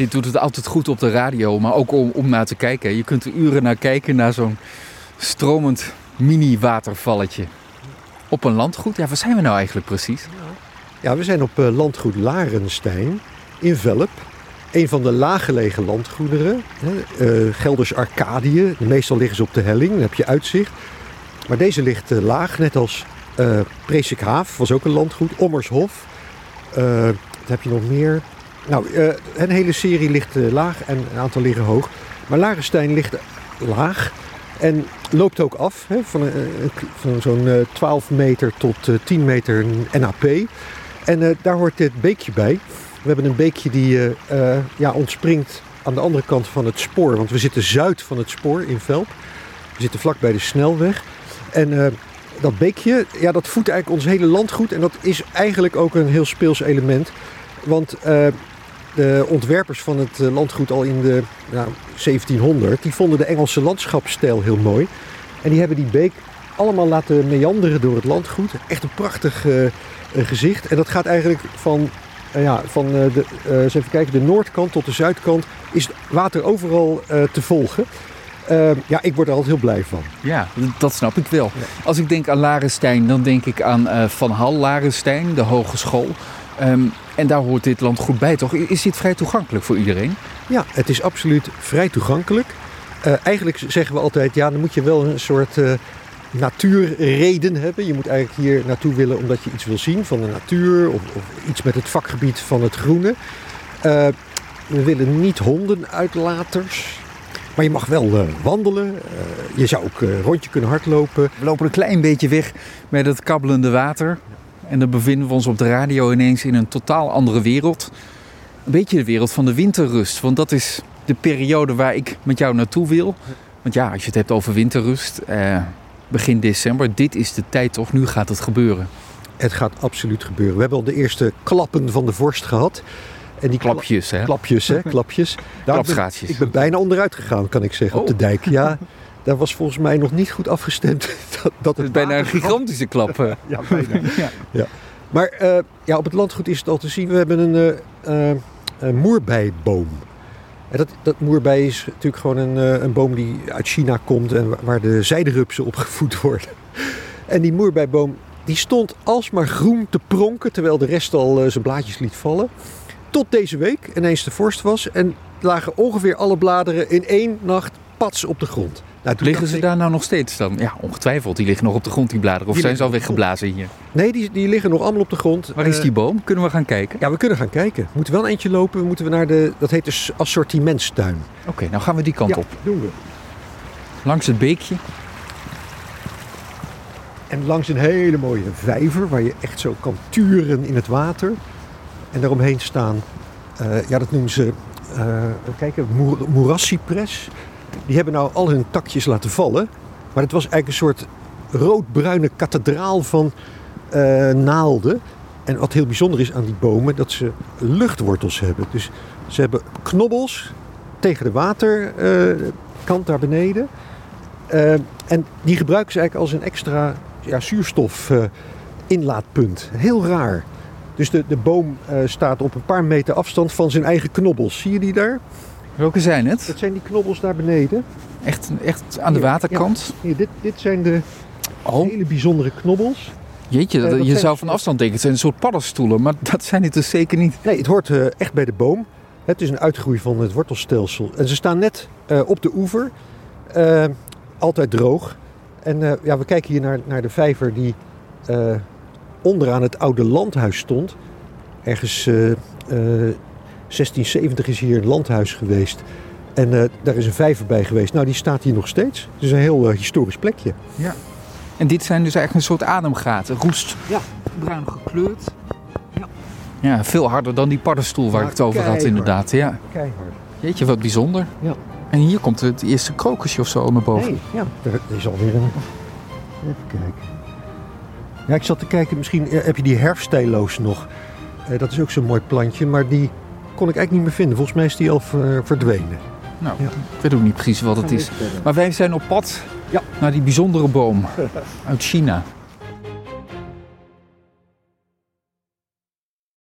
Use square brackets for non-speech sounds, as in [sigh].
Dit doet het altijd goed op de radio, maar ook om, om naar te kijken. Je kunt er uren naar kijken, naar zo'n stromend mini-watervalletje. Op een landgoed. Ja, waar zijn we nou eigenlijk precies? Ja, we zijn op eh, landgoed Larenstein in Velp. Een van de laaggelegen landgoederen. Eh, Gelders Arcadië. Meestal liggen ze op de helling, dan heb je uitzicht. Maar deze ligt eh, laag, net als eh Presikhaaf, was ook een landgoed. Ommershof. Eh, wat heb je nog meer? Nou, eh, een hele serie ligt eh, laag en een aantal liggen hoog. Maar Larenstein ligt laag en loopt ook af. Hè, van, een- van zo'n eh, 12 meter tot eh, 10 meter NAP. En eh, daar hoort dit beekje bij. We hebben een beekje die eh, eh, ja, ontspringt aan de andere kant van het spoor. Want we zitten zuid van het spoor in Velp. We zitten vlak bij de snelweg. En eh, dat beekje, ja, dat voedt eigenlijk ons hele landgoed. En dat is eigenlijk ook een heel speels element. Want eh, de ontwerpers van het eh, landgoed al in de ja, 1700... die vonden de Engelse landschapsstijl heel mooi. En die hebben die beek allemaal laten meanderen door het landgoed. Echt een prachtig eh, gezicht. En dat gaat eigenlijk van, ja, van de, eens even kijken, de noordkant tot de zuidkant... is het water overal te volgen. Ja, ik word er altijd heel blij van. Ja, dat snap ik wel. Als ik denk aan Larenstein, dan denk ik aan Van Hal Larenstein, de hogeschool. Ehm, en daar hoort dit land goed bij, toch? Is dit vrij toegankelijk voor iedereen? Ja, het is absoluut vrij toegankelijk. Eh, eigenlijk zeggen we altijd, ja, dan moet je wel een soort eh, natuurreden hebben. Je moet eigenlijk hier naartoe willen omdat je iets wil zien van de natuur of, of iets met het vakgebied van het groene. Eh, we willen niet hondenuitlaters, maar je mag wel wandelen. Je zou ook een rondje kunnen hardlopen. We lopen een klein beetje weg met het kabbelende water. En dan bevinden we ons op de radio ineens in een totaal andere wereld. Een beetje de wereld van de winterrust. Want dat is de periode waar ik met jou naartoe wil. Want ja, als je het hebt over winterrust, eh, begin december, dit is de tijd toch? Nu gaat het gebeuren. Het gaat absoluut gebeuren. We hebben al de eerste klappen van de vorst gehad. En die kla- Klapjes, hè? Klapjes, hè? [laughs] Klapjes. Daar ben-. Ik ben bijna onderuit gegaan, kan ik zeggen, op de Oh. dijk. Ja, [laughs] daar was volgens mij nog niet goed afgestemd. [laughs] Dat, dat Het is het bijna een gigantische klap. [laughs] Ja, bijna. [laughs] Ja. ja. Maar eh, ja, op het landgoed is het al te zien. We hebben een, eh, eh, een moerbeiboom. En dat, dat moerbei is natuurlijk gewoon een, eh, een boom die uit China komt en wa- waar de zijderupsen op gevoed worden. En die moerbeiboom die stond alsmaar groen te pronken terwijl de rest al zijn blaadjes liet vallen. Tot deze week ineens de vorst was en lagen ongeveer alle bladeren in één nacht pats op de grond. Nou, Liggen ze ik- daar nou nog steeds dan? Ja, ongetwijfeld. Die liggen nog op de grond, die bladeren. Of Die zijn ze al weggeblazen hier? Nee, die, die liggen nog allemaal op de grond. Waar is Eh, die boom? Kunnen we gaan kijken? Ja, we kunnen gaan kijken. We moeten wel een eentje lopen. We moeten we naar de, dat heet dus assortimentstuin. Oké, nou gaan we die kant ja, op. doen we. Langs het beekje. En langs een hele mooie vijver waar je echt zo kan turen in het water. En daaromheen staan, eh, ja dat noemen ze, eh kijk, moer, moerascypres. Die hebben nou al hun takjes laten vallen. Maar het was eigenlijk een soort roodbruine kathedraal van eh, naalden. En wat heel bijzonder is aan die bomen, dat ze luchtwortels hebben. Dus ze hebben knobbels tegen de waterkant daar beneden. Eh, en die gebruiken ze eigenlijk als een extra ja, zuurstof eh, inlaatpunt. Heel raar. Dus de, de boom staat op een paar meter afstand van zijn eigen knobbels. Zie je die daar? Welke zijn het? Dat zijn die knobbels daar beneden. Echt, echt aan de Hier, waterkant? Hier, dit, dit zijn de Oh, hele bijzondere knobbels. jeetje. Eh, dat- dat je zou van afstand denken, het zijn een soort paddenstoelen. Maar [laughs] dat zijn het dus zeker niet. Nee, het hoort eh, echt bij de boom. Het is een uitgroei van het wortelstelsel. En ze staan net eh, op de oever. Altijd droog. En ja, we kijken hier naar, naar de vijver die onderaan het oude landhuis stond. Ergens 1670 is hier een landhuis geweest. En eh, daar is een vijver bij geweest. Nou, die staat hier nog steeds. Het is een heel eh, historisch plekje. En dit zijn dus eigenlijk een soort ademgaten. Roest, Ja. bruin gekleurd. Ja. Ja, veel harder dan die paddenstoel waar Ja, ik het over had inderdaad. Ja. Keihard. Jeetje, wat bijzonder. Ja. En hier komt het eerste krokusje of zo naar boven. Nee, ja, er, is alweer een. Even kijken. Ja, ik zat te kijken, misschien eh, heb je die herfstijloos nog. Dat is ook zo'n mooi plantje, maar die kon ik eigenlijk niet meer vinden. Volgens mij is die al ver- verdwenen. Nou, Ja. ik weet ook niet precies wat het is. Maar wij zijn op pad Ja. naar die bijzondere boom [laughs] uit China.